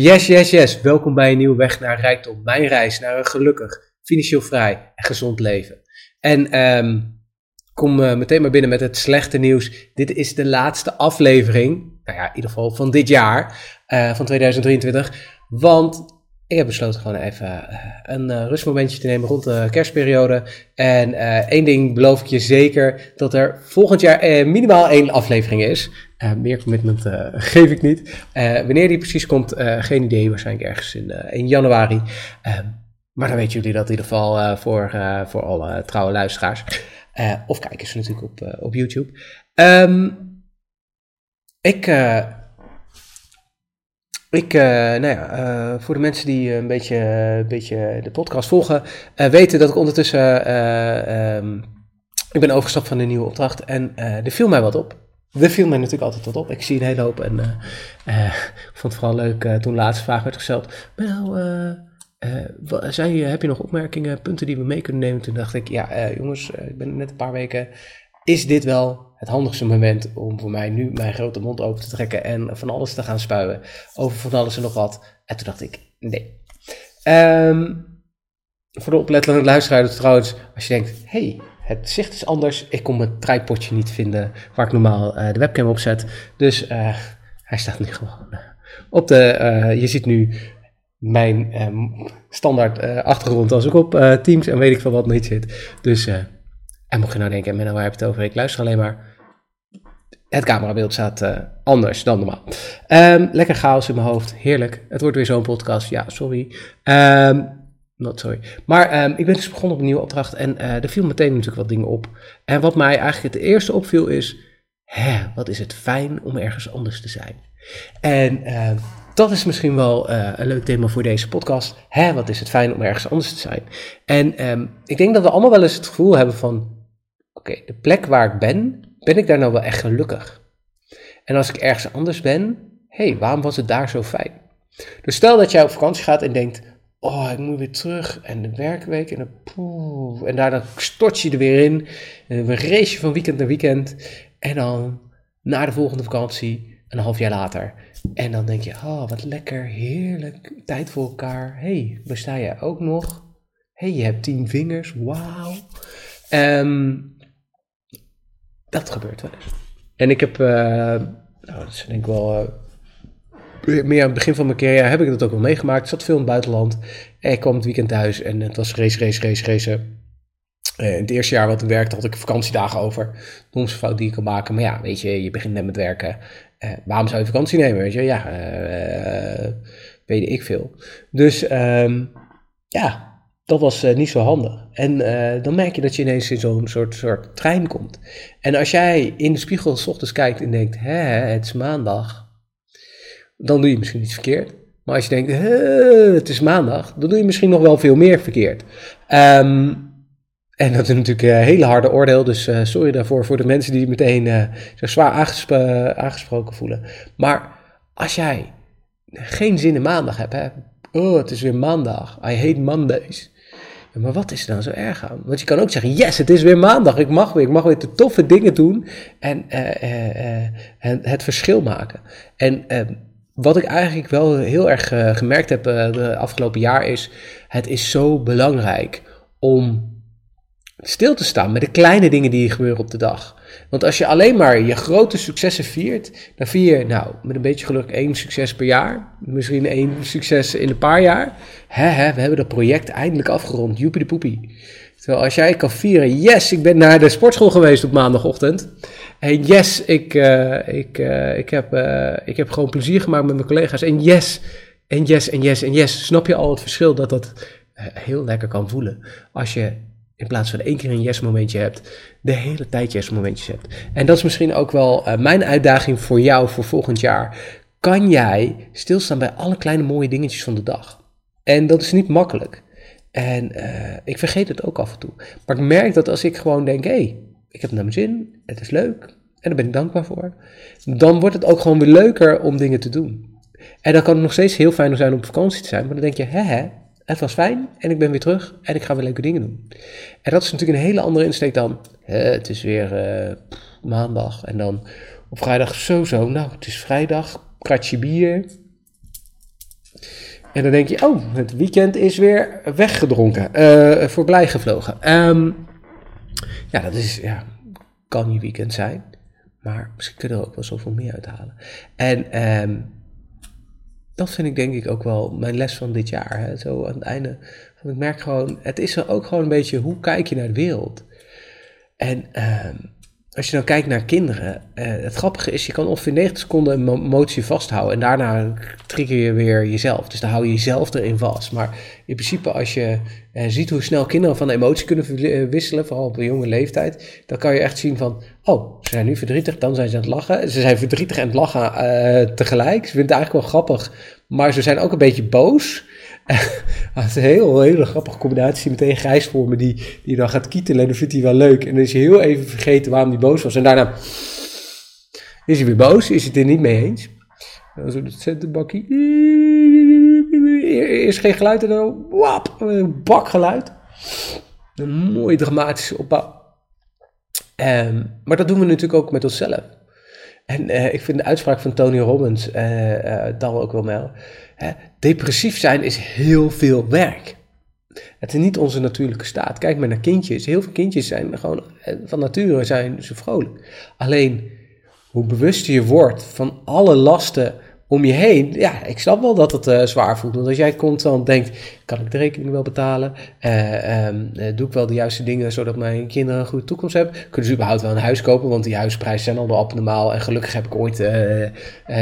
Yes, yes, yes. Welkom bij een nieuwe weg naar rijkdom. Mijn reis naar een gelukkig, financieel vrij en gezond leven. En ehm, kom uh, meteen maar binnen met het slechte nieuws. Dit is de laatste aflevering, nou ja, in ieder geval van dit jaar, uh, van 2023. Want ik heb besloten gewoon even uh, een uh, rustmomentje te nemen rond de kerstperiode. En uh, één ding beloof ik je zeker, dat er volgend jaar minimaal één aflevering is. meer commitment geef ik niet. wanneer die precies komt, geen idee. Waarschijnlijk ergens in, januari. maar dan weten jullie dat in ieder geval voor, voor alle trouwe luisteraars. of kijkers natuurlijk op, op YouTube. Um, ik ik, uh, nou ja, uh, voor de mensen die een beetje, een beetje de podcast volgen, weten dat ik ondertussen, um, ik ben overgestapt van een nieuwe opdracht en er viel mij wat op. Er viel mij natuurlijk altijd wat op. Ik zie een hele hoop en ik vond het vooral leuk toen de laatste vraag werd gesteld. Nou, zei, heb je nog opmerkingen, punten die we mee kunnen nemen? Toen dacht ik, ja jongens, ik ben net een paar weken is dit wel het handigste moment om voor mij nu mijn grote mond open te trekken en van alles te gaan spuien over van alles en nog wat. En toen dacht ik, nee. Um, voor de oplettende luisteraar trouwens, als je denkt, hey, het zicht is anders, ik kon mijn tripodje niet vinden waar ik normaal uh, de webcam op zet. Dus uh, hij staat nu gewoon uh, op de, je ziet nu mijn um, standaard achtergrond als ik op Teams en weet ik veel wat niet zit. Dus en mocht je nou denken, Menno, waar heb je het over? Ik luister alleen maar. Het camerabeeld staat uh, anders dan normaal. Um, lekker chaos in mijn hoofd. Heerlijk. Het wordt weer zo'n podcast. Ja, sorry. Um, not sorry. Maar um, ik ben dus begonnen op een nieuwe opdracht. En uh, er viel meteen natuurlijk wat dingen op. En wat mij eigenlijk het eerste opviel is... Hè, wat is het fijn om ergens anders te zijn. En dat is misschien wel uh, een leuk thema voor deze podcast. Hè, wat is het fijn om ergens anders te zijn. En ik denk dat we allemaal wel eens het gevoel hebben van oké, de plek waar ik ben, ben ik daar nou wel echt gelukkig? En als ik ergens anders ben, hé, hey, waarom was het daar zo fijn? Dus stel dat jij op vakantie gaat en denkt, oh, ik moet weer terug en de werkweek en dan poeh, en daarna stort je er weer in. En dan race je van weekend naar weekend en dan na de volgende vakantie, een half jaar later. En dan denk je, oh, wat lekker, heerlijk, tijd voor elkaar. hey, besta jij ook nog? hey, je hebt tien vingers, wauw. Um, dat gebeurt wel eens. En ik heb, uh, nou, dat is denk ik wel, uh, meer aan het begin van mijn carrière heb ik dat ook wel meegemaakt. Ik zat veel in het buitenland. En ik kwam het weekend thuis en het was race, race, race, race. Uh, in het eerste jaar wat ik werkte had ik vakantiedagen over. Domste fout die ik kan maken. Maar ja, weet je, je begint net met werken. waarom zou je vakantie nemen, weet je? Ja, weet ik veel. Dus um, ja, dat was uh, niet zo handig. En uh, dan merk je dat je ineens in zo'n soort, soort trein komt. En als jij in de spiegel s ochtends kijkt en denkt, hè, het is maandag, dan doe je misschien iets verkeerd. Maar als je denkt, het is maandag, dan doe je misschien nog wel veel meer verkeerd. Um, en dat is natuurlijk een hele harde oordeel, dus sorry daarvoor voor de mensen die meteen zich zwaar aangesp aangesproken voelen. Maar als jij geen zin in maandag hebt, hè, oh, het is weer maandag, I hate Mondays maar wat is er nou zo erg aan? Want je kan ook zeggen, yes, het is weer maandag, ik mag weer, ik mag weer de toffe dingen doen en uh, uh, het verschil maken. En wat ik eigenlijk wel heel erg gemerkt heb de afgelopen jaar is, het is zo belangrijk om stil te staan met de kleine dingen die gebeuren op de dag. Want als je alleen maar je grote successen viert, dan vier je, nou, met een beetje geluk één succes per jaar. Misschien één succes in een paar jaar. Hè, hè, we hebben dat project eindelijk afgerond. Joepie de poepie. Terwijl als jij kan vieren, yes, ik ben naar de sportschool geweest op maandagochtend. En yes, ik, uh, ik, uh, ik, heb, uh, ik heb gewoon plezier gemaakt met mijn collega's. En yes, en yes, en yes, en yes. Snap je al het verschil dat dat heel lekker kan voelen? Als je in plaats van één keer een yes momentje hebt, de hele tijd yes momentjes hebt. En dat is misschien ook wel uh, mijn uitdaging voor jou voor volgend jaar. Kan jij stilstaan bij alle kleine mooie dingetjes van de dag? En dat is niet makkelijk. En uh, ik vergeet het ook af en toe. Maar ik merk dat als ik gewoon denk, hé, hey, ik heb het naar mijn zin, het is leuk en daar ben ik dankbaar voor. Dan wordt het ook gewoon weer leuker om dingen te doen. En dan kan het nog steeds heel fijn zijn om op vakantie te zijn, maar dan denk je, hè, het was fijn en ik ben weer terug en ik ga weer leuke dingen doen. En dat is natuurlijk een hele andere insteek dan, het is weer uh, maandag en dan op vrijdag zo zo, nou het is vrijdag, kratje bier, En dan denk je, oh, het weekend is weer weggedronken, uh, voorbij gevlogen. Um, ja, dat is, ja, kan je weekend zijn. Maar misschien kunnen we ook wel zoveel meer uithalen. En um, dat vind ik denk ik ook wel mijn les van dit jaar. Hè? Zo aan het einde. Van, ik merk gewoon, het is ook gewoon een beetje, hoe kijk je naar de wereld? En um, als je dan kijkt naar kinderen, uh, het grappige is, je kan ongeveer 90 seconden een emotie vasthouden en daarna trigger je weer jezelf. Dus dan hou je jezelf erin vast. Maar in principe, als je uh, ziet hoe snel kinderen van emotie kunnen eh, wisselen, vooral op een jonge leeftijd, dan kan je echt zien van, oh, ze zijn nu verdrietig, dan zijn ze aan het lachen. Ze zijn verdrietig en het lachen tegelijk. Ze vinden het eigenlijk wel grappig, maar ze zijn ook een beetje boos. Het is een hele grappige combinatie. Meteen Grijs voor me die, die dan gaat kietelen en dan vindt hij wel leuk. En dan is hij heel even vergeten waarom hij boos was. En daarna is hij weer boos, is hij het er niet mee eens. Dan zo het centerbakje. Eerst geen geluid en dan wap, een bakgeluid. Een mooie dramatische opbouw. Um, maar dat doen we natuurlijk ook met onszelf. En uh, ik vind de uitspraak van Tony Robbins uh, uh, dan ook wel wel. Depressief zijn is heel veel werk. Het is niet onze natuurlijke staat. Kijk maar naar kindjes. Heel veel kindjes zijn gewoon van nature zijn ze vrolijk. Alleen hoe bewuster je wordt van alle lasten om je heen, ja, ik snap wel dat het uh, zwaar voelt. Want als jij constant denkt, kan ik de rekening wel betalen? Uh, um, uh, doe ik wel de juiste dingen zodat mijn kinderen een goede toekomst hebben? Kunnen ze überhaupt wel een huis kopen? Want die huisprijzen zijn al de abnormaal. En gelukkig heb ik ooit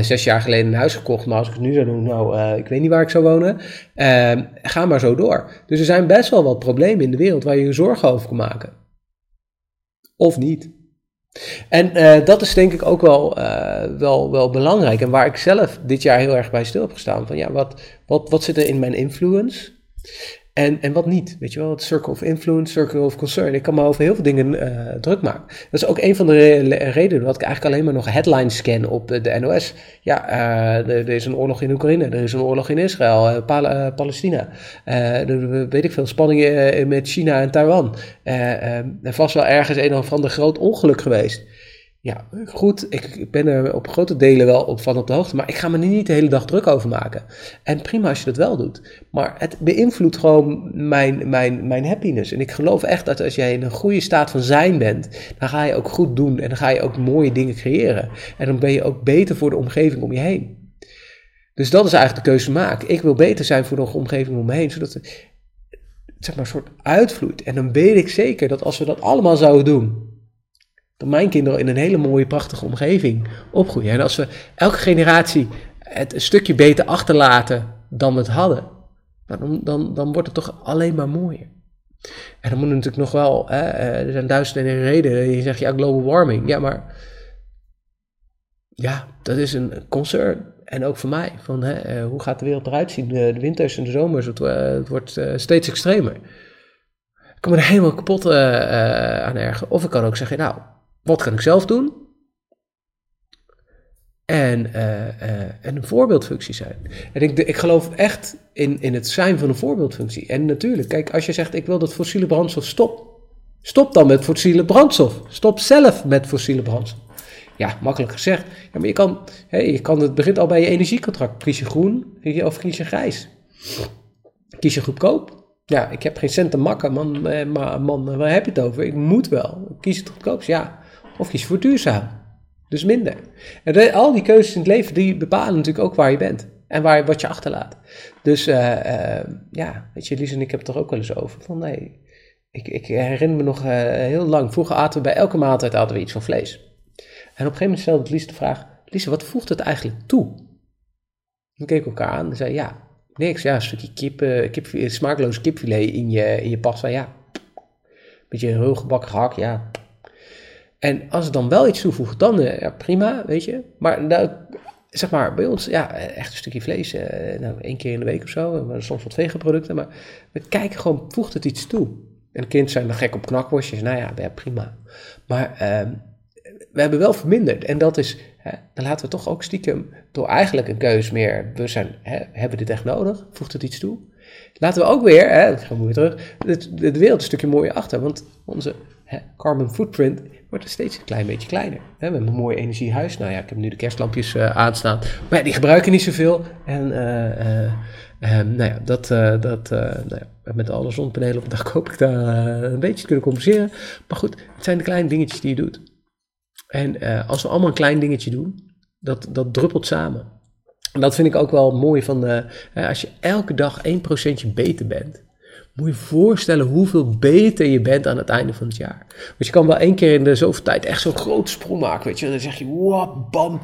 zes jaar geleden een huis gekocht. Maar als ik het nu zou doen, nou, ik weet niet waar ik zou wonen. Ehm, ga maar zo door. Dus er zijn best wel wat problemen in de wereld waar je je zorgen over kan maken. Of niet. En uh, dat is denk ik ook wel, uh, wel, wel belangrijk. En waar ik zelf dit jaar heel erg bij stil heb gestaan. Van ja, wat, wat, wat zit er in mijn influence? En, en wat niet, weet je wel, het circle of influence, circle of concern. Ik kan me over heel veel dingen uh, druk maken. Dat is ook een van de re redenen dat ik eigenlijk alleen maar nog headlines scan op de, de NOS. Ja, uh, er, is een oorlog in Oekraïne, er is een oorlog in Israël, Pal Palestina. er, weet ik veel, spanningen met China en Taiwan. er vast wel ergens een of ander groot ongeluk geweest. Ja, goed, ik ben er op grote delen wel op van op de hoogte, maar ik ga me niet de hele dag druk over maken. En prima als je dat wel doet, maar het beïnvloedt gewoon mijn, mijn, mijn happiness. En ik geloof echt dat als jij in een goede staat van zijn bent, dan ga je ook goed doen en dan ga je ook mooie dingen creëren. En dan ben je ook beter voor de omgeving om je heen. Dus dat is eigenlijk de keuze maken. Ik wil beter zijn voor de omgeving om me heen, zodat het zeg maar, een soort uitvloeit. En dan weet ik zeker dat als we dat allemaal zouden doen, dat mijn kinderen in een hele mooie, prachtige omgeving opgroeien. En als we elke generatie het een stukje beter achterlaten dan we het hadden, nou, dan, dan, dan wordt het toch alleen maar mooier. En dan moet natuurlijk nog wel, hè, eh, er zijn duizenden redenen. Je zegt ja, global warming. Ja, maar ja, dat is een concern. En ook voor mij, van hè, eh, hoe gaat de wereld eruit zien? De winters en de zomers, het, eh, het wordt steeds extremer. Ik kan er helemaal kapot aan ergeren. Of ik kan ook zeggen, nou, wat kan ik zelf doen? En, uh, uh, en een voorbeeldfunctie zijn. En ik, ik geloof echt in, in het zijn van een voorbeeldfunctie. En natuurlijk, kijk, als je zegt ik wil dat fossiele brandstof stop. Stop dan met fossiele brandstof. Stop zelf met fossiele brandstof. Ja, makkelijk gezegd. Ja, maar je kan, hey, je kan, het begint al bij je energiecontract. Kies je groen of kies je grijs? Kies je goedkoop ja, ik heb geen cent te makken, man, eh, maar man, waar heb je het over? Ik moet wel. Kies het goedkoopst, ja. Of kies voor duurzaam. Dus minder. En al die keuzes in het leven, die bepalen natuurlijk ook waar je bent. En waar, wat je achterlaat. Dus uh, uh, ja, weet je, Lies en ik hebben het er ook wel eens over. Van nee, ik, ik herinner me nog uh, heel lang. Vroeger aten we bij elke maaltijd hadden we iets van vlees. En op een gegeven moment stelde Lies de vraag: Lies, wat voegt het eigenlijk toe? Dan keek elkaar aan en zei: Ja, niks. Ja, een stukje kip, kip, smaakloos kipfilet in je, in je pasta. Ja, beetje heel gebakken gehakt. Ja, en als het dan wel iets toevoegt, dan ja, prima, weet je. Maar zeg maar, bij ons, ja, echt een stukje vlees, uh, nou, één keer in de week of zo. Maar soms wat veganproducten, maar we kijken gewoon, voegt het iets toe? En kind zijn dan gek op knakworstjes, nou ja, ja prima. Maar uh, we hebben wel verminderd. En dat is, hè, dan laten we toch ook stiekem, door eigenlijk een keus meer bewustzijn, hè, hebben dit echt nodig? Voegt het iets toe? Laten we ook weer, hè, gaan we weer terug, de, de wereld een stukje mooier achter. Want onze carbon footprint wordt steeds een klein beetje kleiner. We hebben een mooi energiehuis. Nou ja, ik heb nu de kerstlampjes uh, aanstaan. Maar die gebruiken niet zoveel. En uh, Um, nou ja, dat, dat nou ja, met alle zonnepanelen op de dag hoop ik daar een beetje te kunnen compenseren. Maar goed, het zijn de kleine dingetjes die je doet. En als we allemaal een klein dingetje doen, dat, dat druppelt samen. En dat vind ik ook wel mooi van, als je elke dag 1% beter bent, moet je voorstellen hoeveel beter je bent aan het einde van het jaar. Want je kan wel één keer in de zoveel tijd echt zo'n grote sprong maken, weet je. En dan zeg je, wow, bam,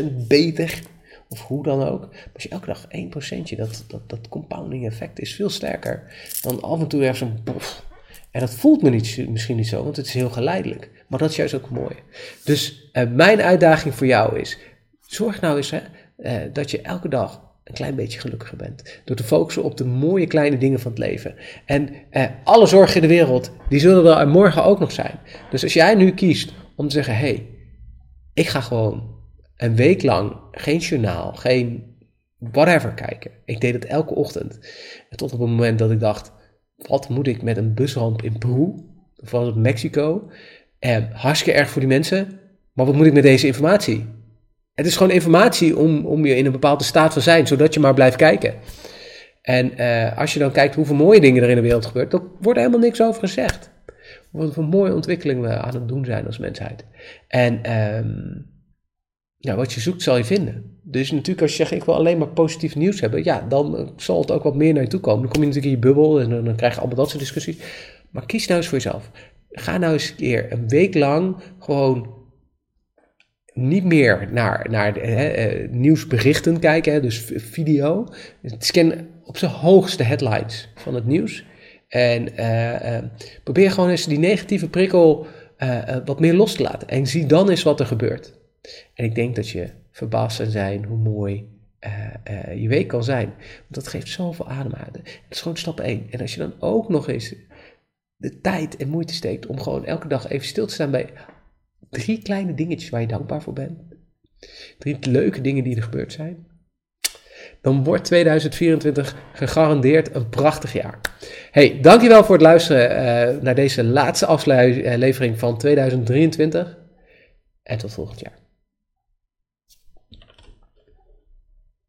20% beter. Of hoe dan ook. Maar als je elke dag 1%, dat, dat, dat compounding effect is veel sterker dan af en toe even zo'n bof. En dat voelt me niet, misschien niet zo, want het is heel geleidelijk. Maar dat is juist ook mooi. Dus eh, mijn uitdaging voor jou is, zorg nou eens hè, eh, dat je elke dag een klein beetje gelukkiger bent. Door te focussen op de mooie kleine dingen van het leven. En eh, alle zorgen in de wereld, die zullen er morgen ook nog zijn. Dus als jij nu kiest om te zeggen, hé, hey, ik ga gewoon een week lang geen journaal, geen whatever kijken. Ik deed het elke ochtend. En tot op het moment dat ik dacht, wat moet ik met een busramp in Peru? Of Mexico? En eh, hartstikke erg voor die mensen. Maar wat moet ik met deze informatie? Het is gewoon informatie om, om je in een bepaalde staat van zijn, zodat je maar blijft kijken. En uh, als je dan kijkt hoeveel mooie dingen er in de wereld gebeuren, dan wordt er helemaal niks over gezegd. Wat voor mooie ontwikkelingen we aan het doen zijn als mensheid. En um, ja, wat je zoekt zal je vinden. Dus natuurlijk als je zegt, ik wil alleen maar positief nieuws hebben, ja, dan zal het ook wat meer naar je toe komen. Dan kom je natuurlijk in je bubbel en dan, dan krijg je allemaal dat soort discussies. Maar kies nou eens voor jezelf. Ga nou eens een keer een week lang gewoon niet meer naar, naar hè, eh, nieuwsberichten kijken, hè, dus video. Scan op zijn hoogste headlines van het nieuws. En uh, probeer gewoon eens die negatieve prikkel wat meer los te laten. En zie dan eens wat er gebeurt. En ik denk dat je verbaasd zal zijn hoe mooi je week kan zijn. Want dat geeft zoveel ademhalen. Dat is gewoon stap 1. En als je dan ook nog eens de tijd en moeite steekt om gewoon elke dag even stil te staan bij Drie kleine dingetjes waar je dankbaar voor bent. Drie leuke dingen die er gebeurd zijn. Dan wordt 2024 gegarandeerd een prachtig jaar. Hey, dankjewel voor het luisteren uh, naar deze laatste aflevering van 2023. En tot volgend jaar.